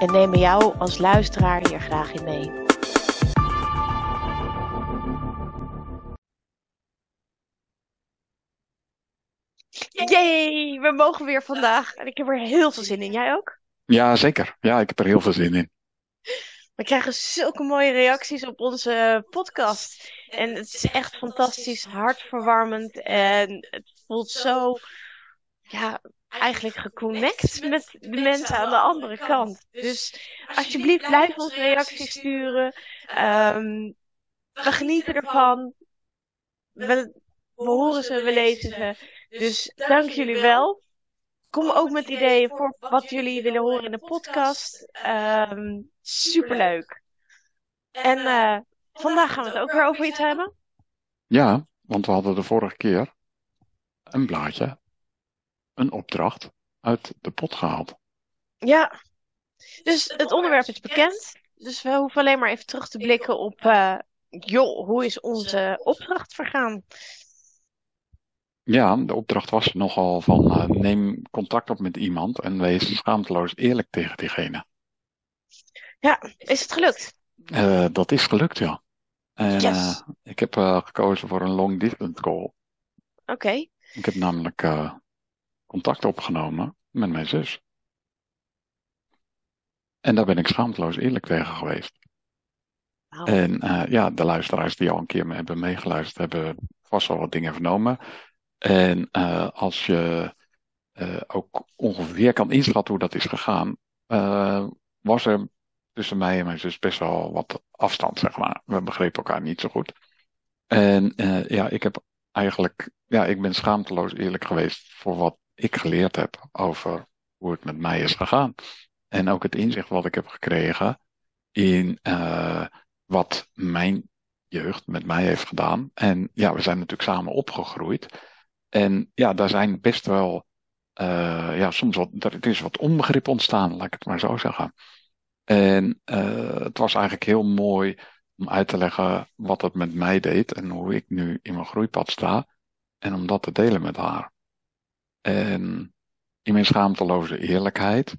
En nemen jou als luisteraar hier graag in mee. Yay, we mogen weer vandaag. En ik heb er heel veel zin in. Jij ook? Ja, zeker. Ja, ik heb er heel veel zin in. We krijgen zulke mooie reacties op onze podcast. En het is echt fantastisch, hartverwarmend. En het voelt zo, ja, eigenlijk geconnect met de mensen aan de andere kant. Dus alsjeblieft, blijf ons reacties sturen. Ehm, we genieten ervan. We, we horen ze, we lezen ze. Dus dank jullie wel. Kom ook met ideeën voor wat jullie willen horen in de podcast. Ehm, superleuk. En eh, vandaag gaan we het ook weer over iets hebben. Ja, want we hadden de vorige keer een blaadje, een opdracht uit de pot gehaald. Ja, dus het onderwerp is bekend. Dus we hoeven alleen maar even terug te blikken op, eh, joh, hoe is onze opdracht vergaan? Ja, de opdracht was nogal van eh, neem contact op met iemand en wees schaamteloos eerlijk tegen diegene. Ja, is het gelukt? Eh, dat is gelukt, ja. En Yes. ik heb gekozen voor een long distance call. Oké. Ik heb namelijk contact opgenomen met mijn zus. En daar ben ik schaamteloos eerlijk tegen geweest. En eh, ja, de luisteraars die al een keer me hebben meegeluisterd, hebben vast wel wat dingen vernomen. En eh, als je eh, ook ongeveer kan inschatten hoe dat is gegaan, was er tussen mij en mijn zus best wel wat afstand, zeg maar. We begrepen elkaar niet zo goed. En ja, ik heb eigenlijk, ja, ik ben schaamteloos eerlijk geweest voor wat ik geleerd heb over hoe het met mij is gegaan. En ook het inzicht wat ik heb gekregen in eh, wat mijn jeugd met mij heeft gedaan. En ja, we zijn natuurlijk samen opgegroeid. En ja, daar zijn best wel, eh, ja, soms wat, er is wat onbegrip ontstaan, laat ik het maar zo zeggen. En eh, het was eigenlijk heel mooi om uit te leggen wat het met mij deed en hoe ik nu in mijn groeipad sta. En om dat te delen met haar. En in mijn schaamteloze eerlijkheid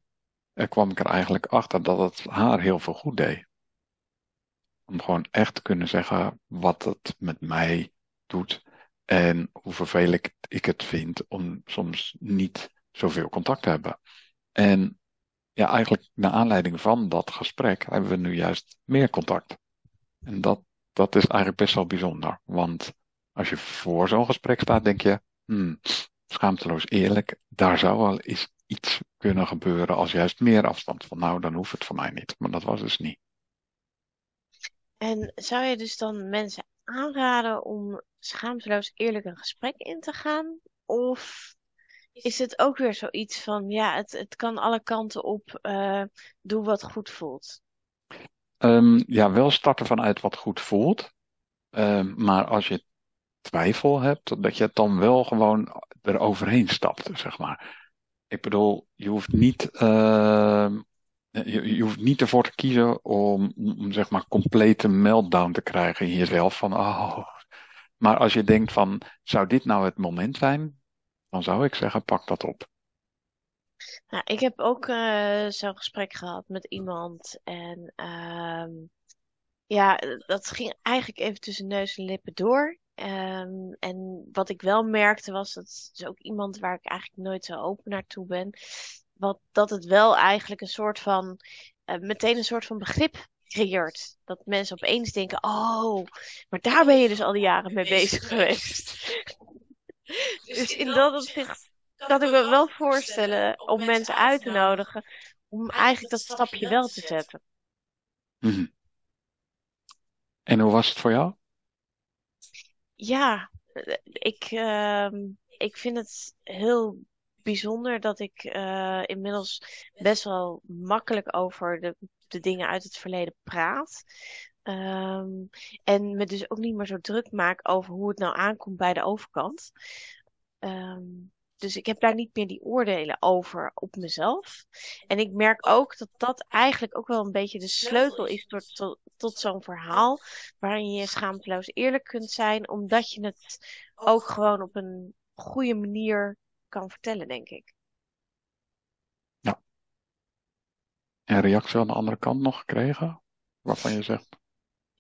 eh, kwam ik er eigenlijk achter dat het haar heel veel goed deed. Om gewoon echt te kunnen zeggen wat het met mij doet. En hoe vervelend ik het vind om soms niet zoveel contact te hebben. En ja, eigenlijk naar aanleiding van dat gesprek hebben we nu juist meer contact. En dat, dat is eigenlijk best wel bijzonder. Want als je voor zo'n gesprek staat, denk je, hmm, schaamteloos eerlijk, daar zou wel eens iets kunnen gebeuren als juist meer afstand van, nou, dan hoeft het voor mij niet. Maar dat was dus niet. En zou je dus dan mensen aanraden om schaamteloos eerlijk een gesprek in te gaan? Of is het ook weer zoiets van, ja, het, het kan alle kanten op, eh, doe wat goed voelt? Ehm, ja, wel starten vanuit wat goed voelt. Ehm, maar als je twijfel hebt, dat je het dan wel gewoon eroverheen stapt, zeg maar. Ik bedoel, je hoeft niet, ehm, je, hoeft niet ervoor te kiezen om, zeg maar complete meltdown te krijgen in jezelf. Van, oh. Maar als je denkt van, zou dit nou het moment zijn? Dan zou ik zeggen, pak dat op. Nou, ik heb ook eh, zo'n gesprek gehad met iemand en ehm, ja, dat ging eigenlijk even tussen neus en lippen door. Ehm, en wat ik wel merkte was, dat is ook iemand waar ik eigenlijk nooit zo open naartoe ben, wat, dat het wel eigenlijk een soort van, eh, meteen een soort van begrip creëert. Dat mensen opeens denken, oh, maar daar ben je dus al die jaren mee bezig geweest. Dus in dat opzicht kan ik me wel voorstellen om mensen uit te nodigen om eigenlijk dat stapje wel te zetten. Mhm. En hoe was het voor jou? Ja, ik, ehm, ik vind het heel bijzonder dat ik eh, inmiddels best wel makkelijk over de de dingen uit het verleden praat. Ehm, en me dus ook niet meer zo druk maak over hoe het nou aankomt bij de overkant. Ehm, dus ik heb daar niet meer die oordelen over op mezelf. En ik merk ook dat dat eigenlijk ook wel een beetje de sleutel is tot, tot, tot zo'n verhaal. Waarin je schaamteloos eerlijk kunt zijn, omdat je het ook gewoon op een goede manier kan vertellen, denk ik. Ja. En reactie aan de andere kant nog gekregen? Waarvan je zegt.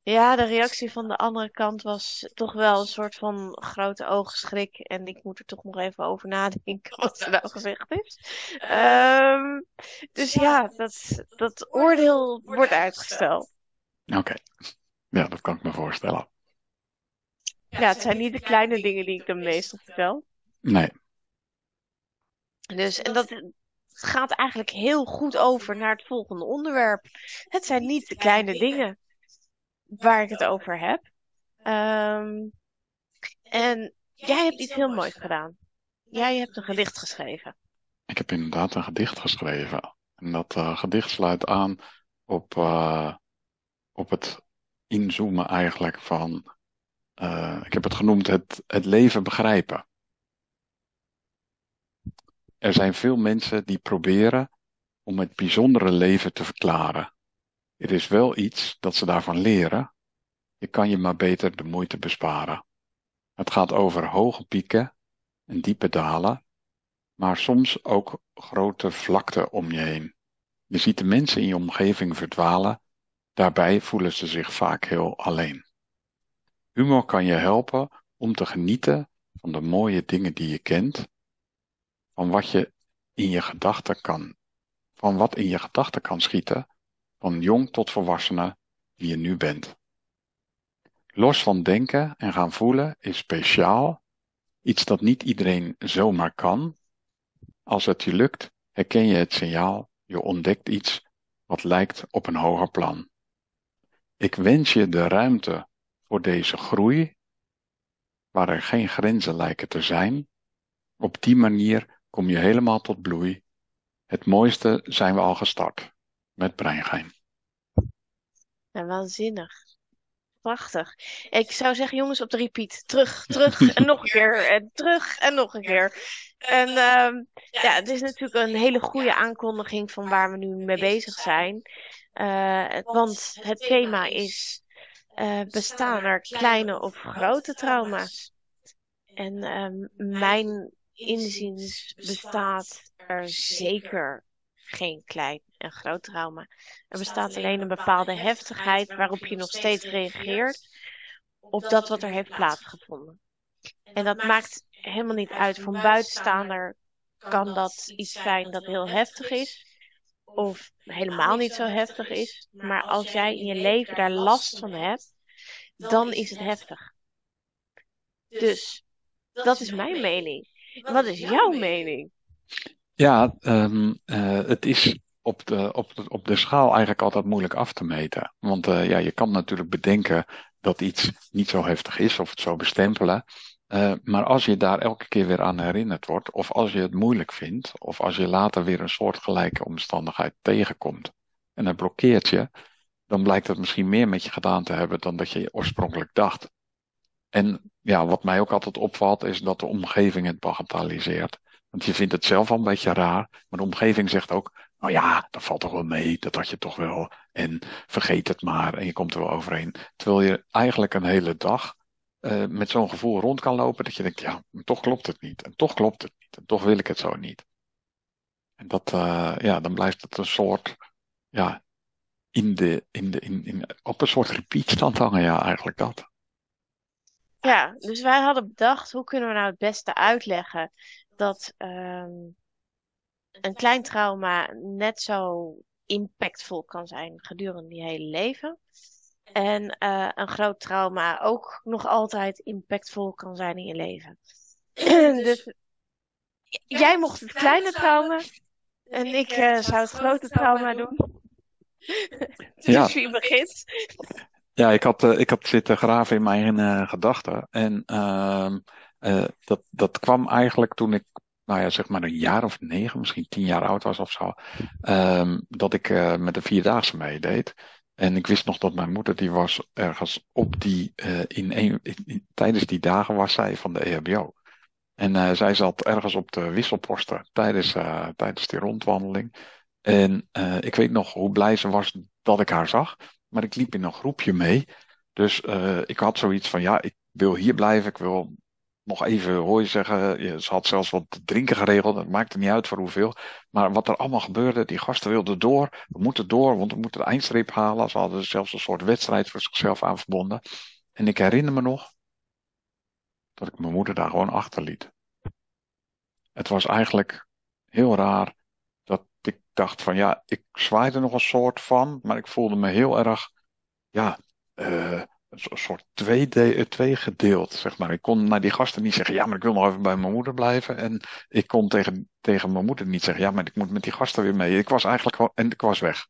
Ja, de reactie van de andere kant was toch wel een soort van grote oogschrik. En ik moet er toch nog even over nadenken wat er nou gezegd is. Um, dus ja, dat, dat oordeel wordt uitgesteld. Oké, ja, dat kan ik me voorstellen. Ja, het zijn niet de kleine dingen die ik dan meestal vertel. Nee. Dus, en dat gaat eigenlijk heel goed over naar het volgende onderwerp. Het zijn niet de kleine dingen waar ik het over heb. Um, en jij hebt iets heel moois gedaan. Jij hebt een gedicht geschreven. Ik heb inderdaad een gedicht geschreven. En dat uh, gedicht sluit aan op, uh, op het inzoomen eigenlijk van, uh, ik heb het genoemd het, het leven begrijpen. Er zijn veel mensen die proberen om het bijzondere leven te verklaren. Er is wel iets dat ze daarvan leren. Je kan je maar beter de moeite besparen. Het gaat over hoge pieken en diepe dalen, maar soms ook grote vlakten om je heen. Je ziet de mensen in je omgeving verdwalen, daarbij voelen ze zich vaak heel alleen. Humor kan je helpen om te genieten van de mooie dingen die je kent, van wat je in je gedachten kan, van wat in je gedachten kan schieten van jong tot volwassene die je nu bent. Los van denken en gaan voelen is speciaal, iets dat niet iedereen zomaar kan. Als het je lukt, herken je het signaal, je ontdekt iets wat lijkt op een hoger plan. Ik wens je de ruimte voor deze groei, waar er geen grenzen lijken te zijn. Op die manier kom je helemaal tot bloei. Het mooiste zijn we al gestart met breingein. Ja, waanzinnig. Prachtig. Ik zou zeggen, jongens, op de repeat. Terug, terug en nog een keer. En terug en nog een keer. En uh, ja, het is natuurlijk een hele goede aankondiging van waar we nu mee bezig zijn. Uh, want het thema is, uh, bestaan er kleine of grote trauma's? En uh, mijn inziens bestaat er zeker geen klein en groot trauma. Er bestaat alleen een bepaalde heftigheid waarop je nog steeds reageert op dat wat er heeft plaatsgevonden. En dat maakt helemaal niet uit. Voor een buitenstaander kan dat iets zijn dat heel heftig is. Of helemaal niet zo heftig is. Maar als jij in je leven daar last van hebt, dan is het heftig. Dus dat is mijn mening. Wat is jouw mening? Ja, um, uh, het is op de, op, de, op de schaal eigenlijk altijd moeilijk af te meten. Want uh, ja, je kan natuurlijk bedenken dat iets niet zo heftig is of het zo bestempelen. Uh, maar als je daar elke keer weer aan herinnerd wordt, of als je het moeilijk vindt, of als je later weer een soortgelijke omstandigheid tegenkomt en het blokkeert je, dan blijkt het misschien meer met je gedaan te hebben dan dat je oorspronkelijk dacht. En ja, wat mij ook altijd opvalt, is dat de omgeving het bagatelliseert. Want je vindt het zelf al een beetje raar, maar de omgeving zegt ook, nou ja, dat valt toch wel mee, dat had je toch wel. En vergeet het maar en je komt er wel overheen. Terwijl je eigenlijk een hele dag uh, met zo'n gevoel rond kan lopen dat je denkt, ja, toch klopt het niet. En toch klopt het niet. En toch wil ik het zo niet. En dat, uh, ja, dan blijft het een soort, ja, in de, in de, in, in, op een soort repeatstand hangen, ja, eigenlijk dat. Ja, dus wij hadden bedacht, hoe kunnen we nou het beste uitleggen dat um, een klein trauma net zo impactvol kan zijn gedurende je hele leven. En uh, een groot trauma ook nog altijd impactvol kan zijn in je leven. dus jij mocht het kleine trauma en ik uh, zou het grote trauma doen. dus ja. wie begint? Ja, ik had, uh, ik had zitten graven in mijn gedachten. En uh, dat, dat kwam eigenlijk toen ik nou ja, zeg maar een jaar of negen, misschien tien jaar oud was of zo, um, dat ik uh, met de Vierdaagse meedeed. En ik wist nog dat mijn moeder, die was ergens op die, uh, in een, in, tijdens die dagen was zij van de EHBO. En zij zat ergens op de wisselposten tijdens, tijdens die rondwandeling. En ik weet nog hoe blij ze was dat ik haar zag. Maar ik liep in een groepje mee. Dus ik had zoiets van, ja, ik wil hier blijven, ik wil nog even hoor je zeggen, ze had zelfs wat drinken geregeld, het maakte niet uit voor hoeveel. Maar wat er allemaal gebeurde, die gasten wilden door, we moeten door, want we moeten de eindstreep halen. Ze hadden zelfs een soort wedstrijd voor zichzelf aan verbonden. En ik herinner me nog dat ik mijn moeder daar gewoon achterliet. Het was eigenlijk heel raar dat ik dacht van ja, ik zwaaide nog een soort van, maar ik voelde me heel erg, ja, uh, een soort twee, eh, twee gedeeld, zeg maar. Ik kon naar die gasten niet zeggen, ja, maar ik wil nog even bij mijn moeder blijven. En ik kon tegen, tegen mijn moeder niet zeggen, ja, maar ik moet met die gasten weer mee. Ik was eigenlijk gewoon, en ik was weg.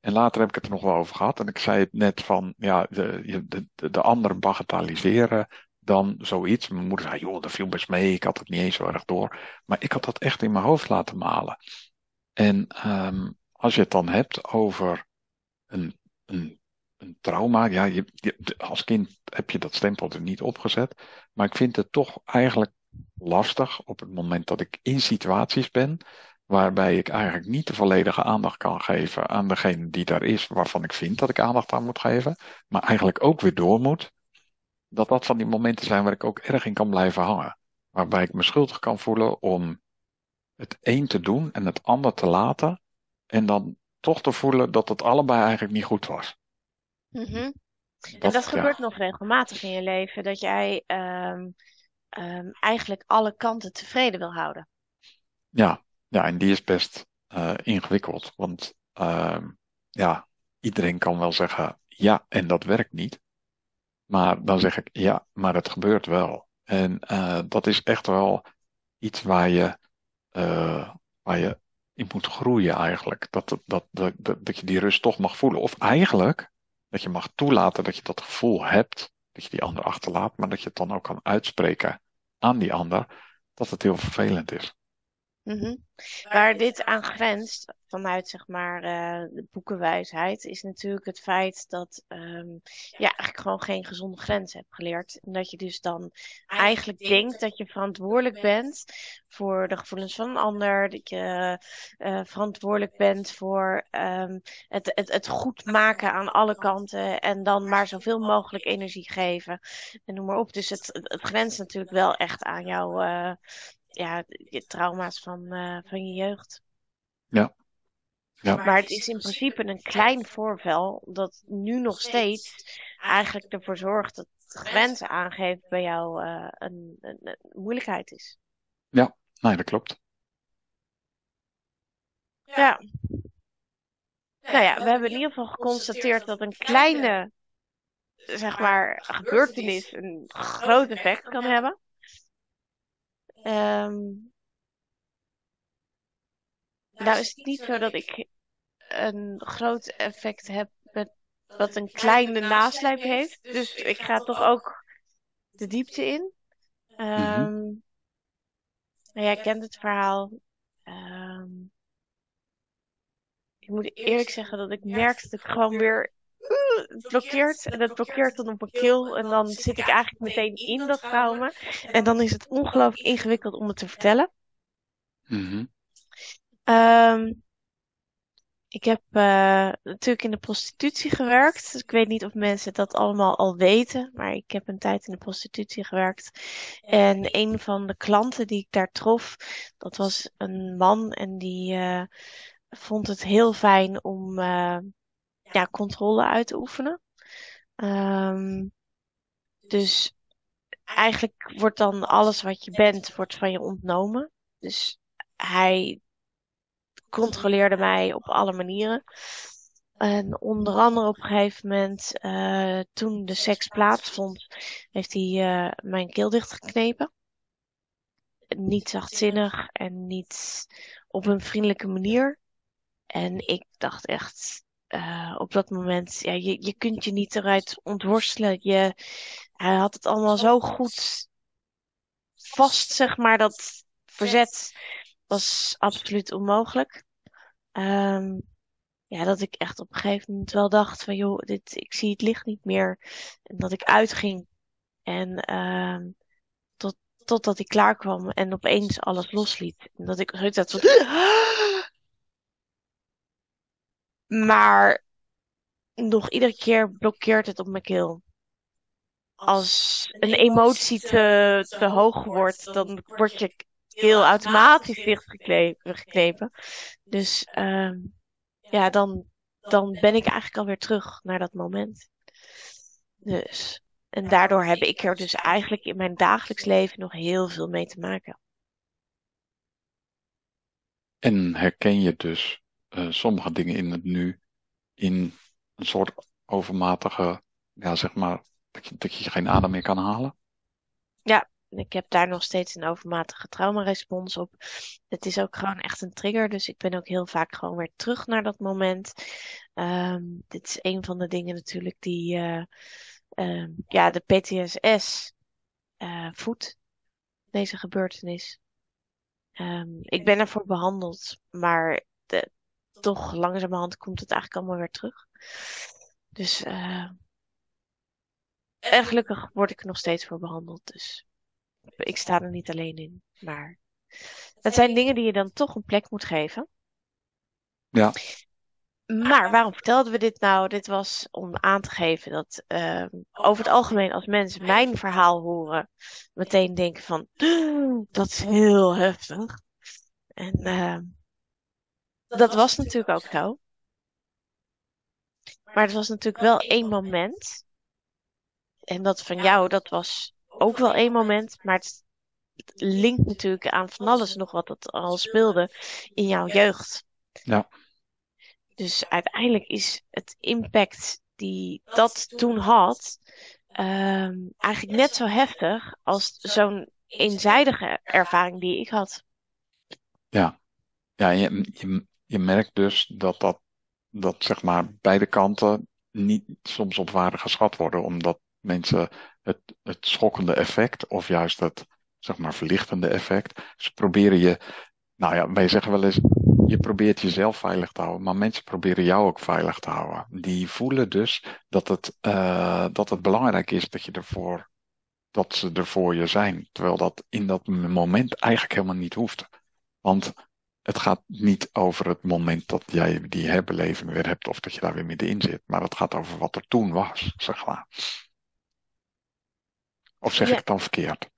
En later heb ik het er nog wel over gehad. En ik zei het net van, ja, de, de, de, de anderen bagatelliseren dan zoiets. Mijn moeder zei, joh, dat viel best mee. Ik had het niet eens zo erg door. Maar ik had dat echt in mijn hoofd laten malen. En um, als je het dan hebt over een, een een trauma. Ja, je, als kind heb je dat stempel er niet opgezet. Maar ik vind het toch eigenlijk lastig op het moment dat ik in situaties ben. Waarbij ik eigenlijk niet de volledige aandacht kan geven aan degene die daar is, waarvan ik vind dat ik aandacht aan moet geven. Maar eigenlijk ook weer door moet. Dat dat van die momenten zijn waar ik ook erg in kan blijven hangen. Waarbij ik me schuldig kan voelen om het een te doen en het ander te laten. En dan toch te voelen dat het allebei eigenlijk niet goed was. Mm en dat gebeurt nog regelmatig in je leven, dat jij um, um, eigenlijk alle kanten tevreden wil houden. Ja, ja en die is best uh, ingewikkeld. Want uh, ja, iedereen kan wel zeggen ja, en dat werkt niet. Maar dan zeg ik ja, maar het gebeurt wel. En uh, dat is echt wel iets waar je, uh, waar je in moet groeien eigenlijk. Dat, dat, dat, dat, dat je die rust toch mag voelen. Of eigenlijk dat je mag toelaten dat je dat gevoel hebt, dat je die ander achterlaat, maar dat je het dan ook kan uitspreken aan die ander, dat het heel vervelend is. Mm Waar dit aan grenst, vanuit zeg maar uh, de boekenwijsheid, is natuurlijk het feit dat um, je eigenlijk gewoon geen gezonde grens hebt geleerd. En dat je dus dan eigenlijk denkt dat je verantwoordelijk bent voor de gevoelens van een ander. Dat je uh, verantwoordelijk bent voor um, het, het, het goed maken aan alle kanten. En dan maar zoveel mogelijk energie geven. En noem maar op. Dus het, het, het grenst natuurlijk wel echt aan jouw. Uh, ja, trauma's van, uh, van je jeugd. Ja. ja. Maar het is in principe een klein voorval dat nu nog steeds eigenlijk ervoor zorgt dat grenzen aangeven bij jou uh, een, een, een, moeilijkheid is. Ja, nee, dat klopt. Ja. Nou ja, we hebben in ieder geval geconstateerd dat een kleine, zeg maar, gebeurtenis een groot effect kan hebben. Um, nou is het niet zo dat ik een groot effect heb met wat een kleine naslijp heeft. Dus ik ga toch ook de diepte in. Um, nou, jij kent het verhaal. Um, ik moet eerlijk zeggen dat ik merk dat ik gewoon weer blokkeert. En het blokkeert dan op mijn keel. En dan zit ik eigenlijk meteen in dat trauma. En dan is het ongelooflijk ingewikkeld om het te vertellen. Mm um, ik heb uh, natuurlijk in de prostitutie gewerkt. Dus ik weet niet of mensen dat allemaal al weten. Maar ik heb een tijd in de prostitutie gewerkt. En een van de klanten die ik daar trof, dat was een man. En die uh, vond het heel fijn om uh, ja, controle uit te oefenen. Um, dus eigenlijk wordt dan alles wat je bent, wordt van je ontnomen. Dus hij controleerde mij op alle manieren. En onder andere op een gegeven moment, uh, toen de seks plaatsvond, heeft hij uh, mijn keel dichtgeknepen. Niet zachtzinnig en niet op een vriendelijke manier. En ik dacht echt, uh, op dat moment, ja, je, je kunt je niet eruit ontworstelen. Je, hij had het allemaal zo goed vast, zeg maar, dat verzet was absoluut onmogelijk. Ehm, ja, dat ik echt op een gegeven moment wel dacht van joh, dit, ik zie het licht niet meer. En dat ik uitging. En ehm, tot, totdat ik klaar kwam en opeens alles losliet. En dat ik zoiets had van... Maar nog iedere keer blokkeert het op mijn keel. Als een emotie te, te hoog wordt, dan word je keel automatisch dichtgeknepen. Dus uh, ja, dan, dan ben ik eigenlijk alweer terug naar dat moment. Dus, en daardoor heb ik er dus eigenlijk in mijn dagelijks leven nog heel veel mee te maken. En herken je dus uh, sommige dingen in het nu in een soort overmatige, ja zeg maar, dat je, dat je geen adem meer kan halen? Ja, ik heb daar nog steeds een overmatige traumarespons op. Het is ook gewoon echt een trigger, dus ik ben ook heel vaak gewoon weer terug naar dat moment. Um, dit is een van de dingen natuurlijk die, uh, ja, de PTSS uh, eh, voedt, deze gebeurtenis. Um, ik ben ervoor behandeld, maar de, toch langzamerhand komt het eigenlijk allemaal weer terug. Dus uh, en gelukkig word ik er nog steeds voor behandeld. Dus ik sta er niet alleen in. Maar dat zijn dingen die je dan toch een plek moet geven. Ja. Maar waarom vertelden we dit nou? Dit was om aan te geven dat uh, over het algemeen als mensen mijn verhaal horen, meteen denken van dat is heel heftig. En uh, dat was natuurlijk ook zo. Maar het was natuurlijk wel één moment. En dat van jou, dat was ook wel één moment. Maar het linkt natuurlijk aan van alles nog wat het al speelde in jouw jeugd. Ja. Dus uiteindelijk is het impact die dat toen had, um, eigenlijk net zo heftig als zo'n eenzijdige ervaring die ik had. Ja, ja je, je, je merkt dus dat dat, dat zeg maar beide kanten niet soms op waarde geschat worden, omdat mensen het, het schokkende effect of juist het zeg maar verlichtende effect, ze proberen je, nou ja, wij zeggen wel eens, je probeert jezelf veilig te houden, maar mensen proberen jou ook veilig te houden. Die voelen dus dat het, uh, dat het belangrijk is dat je ervoor, dat ze er voor je zijn, terwijl dat in dat moment eigenlijk helemaal niet hoeft. Want het gaat niet over het moment dat jij die herbeleving weer hebt of dat je daar weer middenin zit. Maar het gaat over wat er toen was, zeg maar. Of zeg ik het dan verkeerd?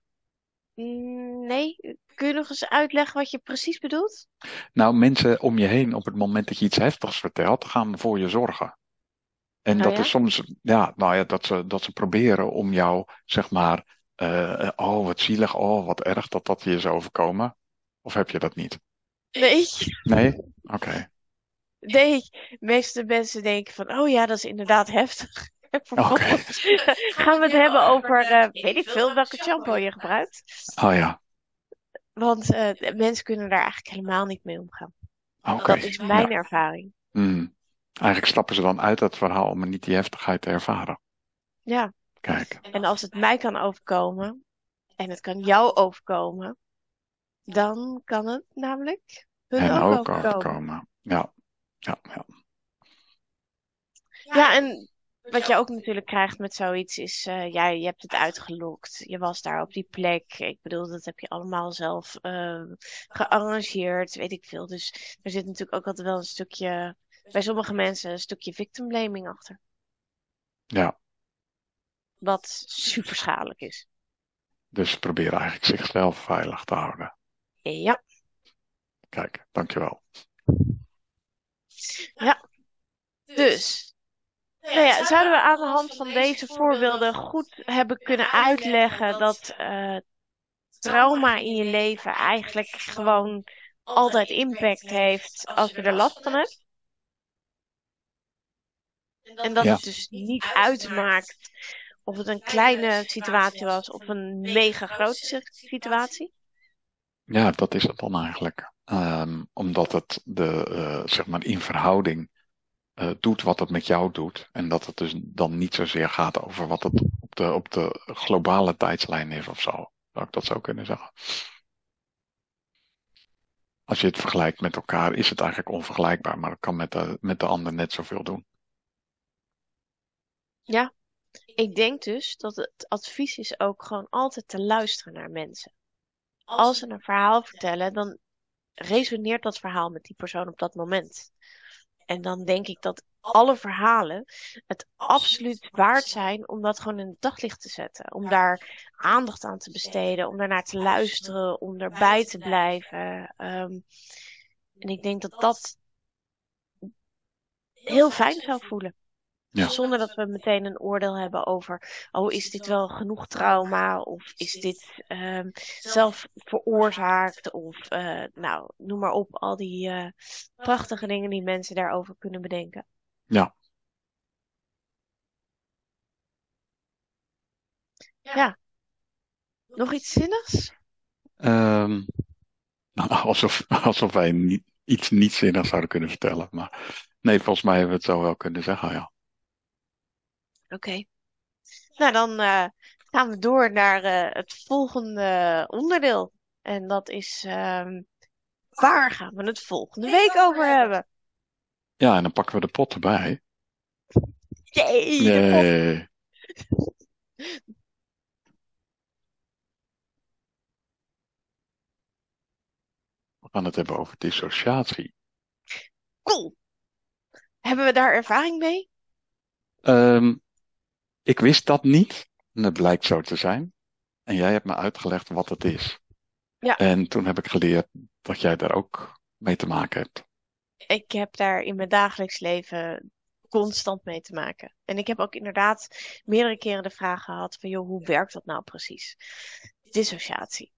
Mm, nee, kun je nog eens uitleggen wat je precies bedoelt? Nou, mensen om je heen op het moment dat je iets heftigs vertelt, gaan voor je zorgen. En oh, dat ja? is soms, ja, nou ja, dat ze, dat ze proberen om jou, zeg maar, uh, oh wat zielig, oh wat erg dat dat je is overkomen. Of heb je dat niet? Nee. Nee? Oké. Okay. Nee, de meeste mensen denken van, oh ja, dat is inderdaad heftig. Okay. Gaan we het hebben over, uh, weet ik veel, welke shampoo je gebruikt. Oh ja. Want uh, mensen kunnen daar eigenlijk helemaal niet mee omgaan. Okay. Dat is mijn ja. ervaring. Mm. Eigenlijk stappen ze dan uit het verhaal om niet die heftigheid te ervaren. Ja. Kijk. En als het mij kan overkomen, en het kan jou overkomen, dan kan het namelijk hun en ook, ook overkomen. overkomen. Ja. Ja, ja. Ja, en wat je ook natuurlijk krijgt met zoiets is, uh, ja, je hebt het uitgelokt. Je was daar op die plek. Ik bedoel, dat heb je allemaal zelf uh, gearrangeerd, weet ik veel. Dus er zit natuurlijk ook altijd wel een stukje, bij sommige mensen, een stukje victim blaming achter. Ja. Wat super schadelijk is. Dus ze proberen eigenlijk zichzelf veilig te houden. Ja. Kijk, dankjewel. Ja. Dus, nou ja, zouden we aan de hand van deze voorbeelden goed hebben kunnen uitleggen dat uh, trauma in je leven eigenlijk gewoon altijd impact heeft als je er last van hebt? En dat Ja. het dus niet uitmaakt of het een kleine situatie was of een mega grote situatie? Ja, dat is het dan eigenlijk. Um, omdat het de, uh, zeg maar in verhouding uh, doet wat het met jou doet. En dat het dus dan niet zozeer gaat over wat het op de, op de globale tijdslijn is of zo. Zou ik dat zo kunnen zeggen? als je het vergelijkt met elkaar, is het eigenlijk onvergelijkbaar. Maar dat kan met de, met de ander net zoveel doen. Ja, ik denk dus dat het advies is ook gewoon altijd te luisteren naar mensen. Als ze een verhaal vertellen, dan resoneert dat verhaal met die persoon op dat moment. En dan denk ik dat alle verhalen het absoluut waard zijn om dat gewoon in het daglicht te zetten. Om daar aandacht aan te besteden, om daarnaar te luisteren, om erbij te blijven. Ehm, en ik denk dat dat heel fijn zou voelen. Ja. Zonder dat we meteen een oordeel hebben over, oh, is dit wel genoeg trauma? Of is dit um, zelf veroorzaakt? Of, uh, nou, noem maar op, al die uh, prachtige dingen die mensen daarover kunnen bedenken. Ja. Ja. Nog iets zinnigs? Um, nou, alsof, alsof wij niet, iets niet zinnigs zouden kunnen vertellen. Maar nee, volgens mij hebben we het zo wel kunnen zeggen, ja. Oké. Okay. Nou, dan uh, gaan we door naar uh, het volgende onderdeel. En dat is, um, waar gaan we het volgende week over hebben? Ja, en dan pakken we de pot erbij. Jee! Nee. We gaan het hebben over dissociatie. Cool. Hebben we daar ervaring mee? Um, ik wist dat niet. En het blijkt zo te zijn. En jij hebt me uitgelegd wat het is. Ja. En toen heb ik geleerd dat jij daar ook mee te maken hebt. Ik heb daar in mijn dagelijks leven constant mee te maken. En ik heb ook inderdaad meerdere keren de vraag gehad van, joh, hoe werkt dat nou precies? Dissociatie.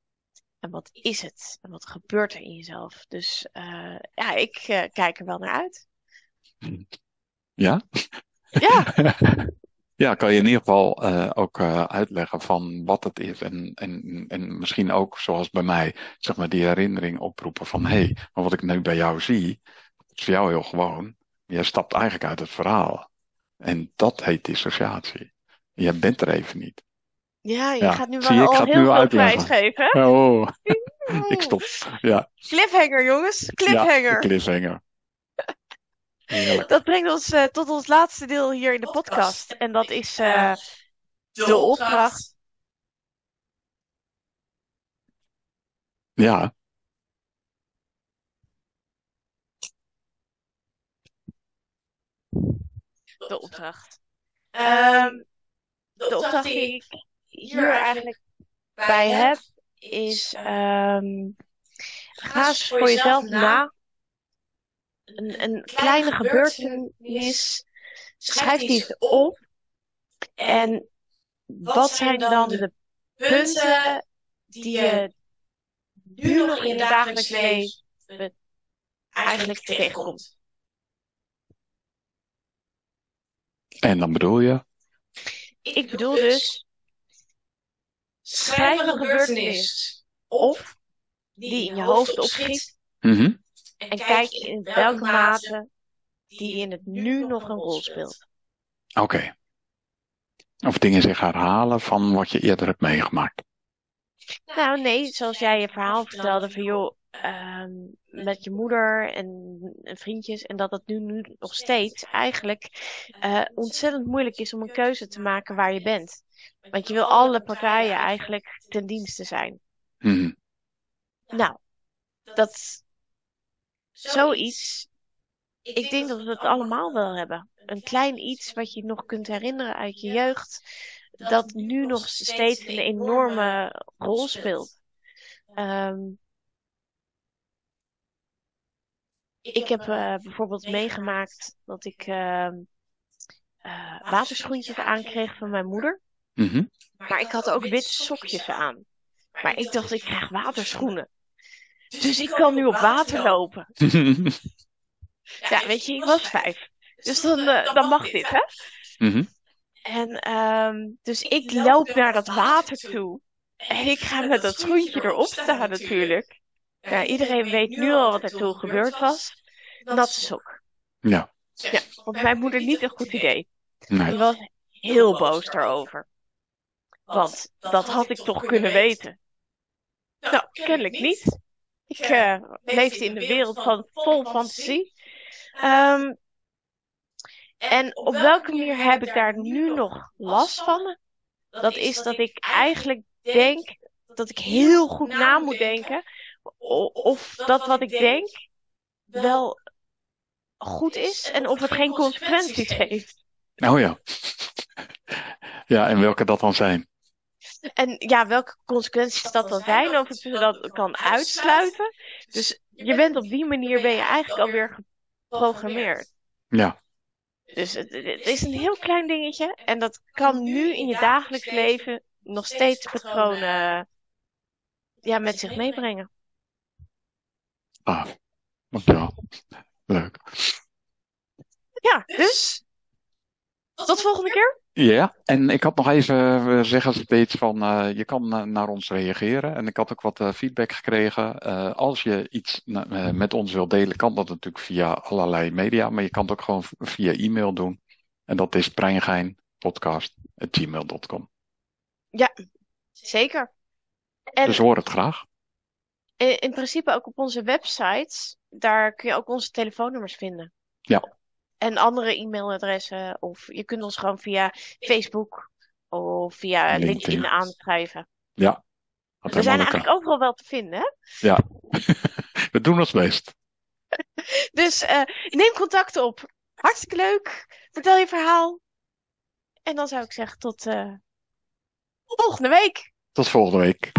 En wat is het? En wat gebeurt er in jezelf? Dus uh, ja, ik uh, kijk er wel naar uit. Ja? Ja. Ja, kan je in ieder geval uh, ook uh, uitleggen van wat het is. En, en, en misschien ook, zoals bij mij, zeg maar die herinnering oproepen van hé, hey, maar wat ik nu bij jou zie, is voor jou heel gewoon. Jij stapt eigenlijk uit het verhaal. En dat heet dissociatie. Jij bent er even niet. Ja, je Ja, gaat nu zie wel ik al heel veel uitleggen. Oh, ik stop. Ja, Cliffhanger, jongens. ja, Cliffhanger. de cliffhanger. Heerlijk. Dat brengt ons uh, tot ons laatste deel hier in de podcast. En dat is uh, de opdracht. Ja, De opdracht. Um, de opdracht die ik hier eigenlijk bij heb is um, ga eens voor jezelf na. Een, een kleine gebeurtenis, schrijf die eens op. En wat zijn dan de punten die je nu nog in het dagelijks leven eigenlijk tegenkomt? en dan bedoel je? Ik bedoel dus, schrijf een gebeurtenis op die in je hoofd opschiet Mhm. En kijk in welke mate die in het nu nog een rol speelt. Oké. Of dingen zich herhalen van wat je eerder hebt meegemaakt. Nou nee, zoals jij je verhaal vertelde van joh, ehm, met je moeder en, en vriendjes en dat het nu, nu nog steeds eigenlijk eh, ontzettend moeilijk is om een keuze te maken waar je bent. Want je wil alle partijen eigenlijk ten dienste zijn. Mhm. Nou, dat zoiets, ik denk dat we het allemaal wel hebben. Een klein iets wat je nog kunt herinneren uit je jeugd, dat nu nog steeds een enorme rol speelt. Um, ik heb uh, bijvoorbeeld meegemaakt dat ik uh, uh, waterschoentjes aankreeg van mijn moeder. Mhm. Maar ik had ook witte sokjes aan. Maar ik dacht, ik krijg waterschoenen. Dus ik kan nu op water lopen. Ja, weet je, ik was vijf. Dus dan, uh, dan mag dit, hè? Mhm. En um, dus ik loop naar dat water toe. En ik ga met dat schoentje erop staan natuurlijk. Ja, iedereen weet nu al wat er toen gebeurd was. Natte sok. Ja. Ja, vond mijn moeder niet een goed idee. Die Nee. was heel boos daarover. Want dat had ik toch kunnen weten. Nou, kennelijk niet. Ik uh, leefde in de wereld van vol fantasie. Um, en op welke manier heb ik daar nu nog last van? Dat is dat ik eigenlijk denk dat ik heel goed na moet denken. Of dat wat ik denk wel goed is en of het geen consequenties heeft. Oh ja. Ja, en welke dat dan zijn? En ja, welke consequenties dat dan zijn, of ik dat kan uitsluiten. Dus je bent op die manier ben je eigenlijk alweer geprogrammeerd. Ja. Dus het, het, is een heel klein dingetje en dat kan nu in je dagelijks leven nog steeds patronen ja, met zich meebrengen. Ah, dankjewel. Leuk. Ja, dus tot volgende keer. Ja, en ik had nog even uh, zeggen steeds van uh, je kan uh, naar ons reageren. En ik had ook wat feedback gekregen. als je iets met ons wilt delen, kan dat natuurlijk via allerlei media. Maar je kan het ook gewoon via e-mail doen. En dat is breingeinpodcast.gmail.com. Ja, zeker. En dus hoor het graag. In, in principe ook op onze websites. Daar kun je ook onze telefoonnummers vinden. Ja en andere e-mailadressen. Of je kunt ons gewoon via Facebook of via LinkedIn, LinkedIn aanschrijven. Ja. We zijn eigenlijk overal wel te vinden, hè? Ja, we doen ons best. dus uh, neem contact op. Hartstikke leuk. Vertel je verhaal. En dan zou ik zeggen tot uh, volgende week. Tot volgende week.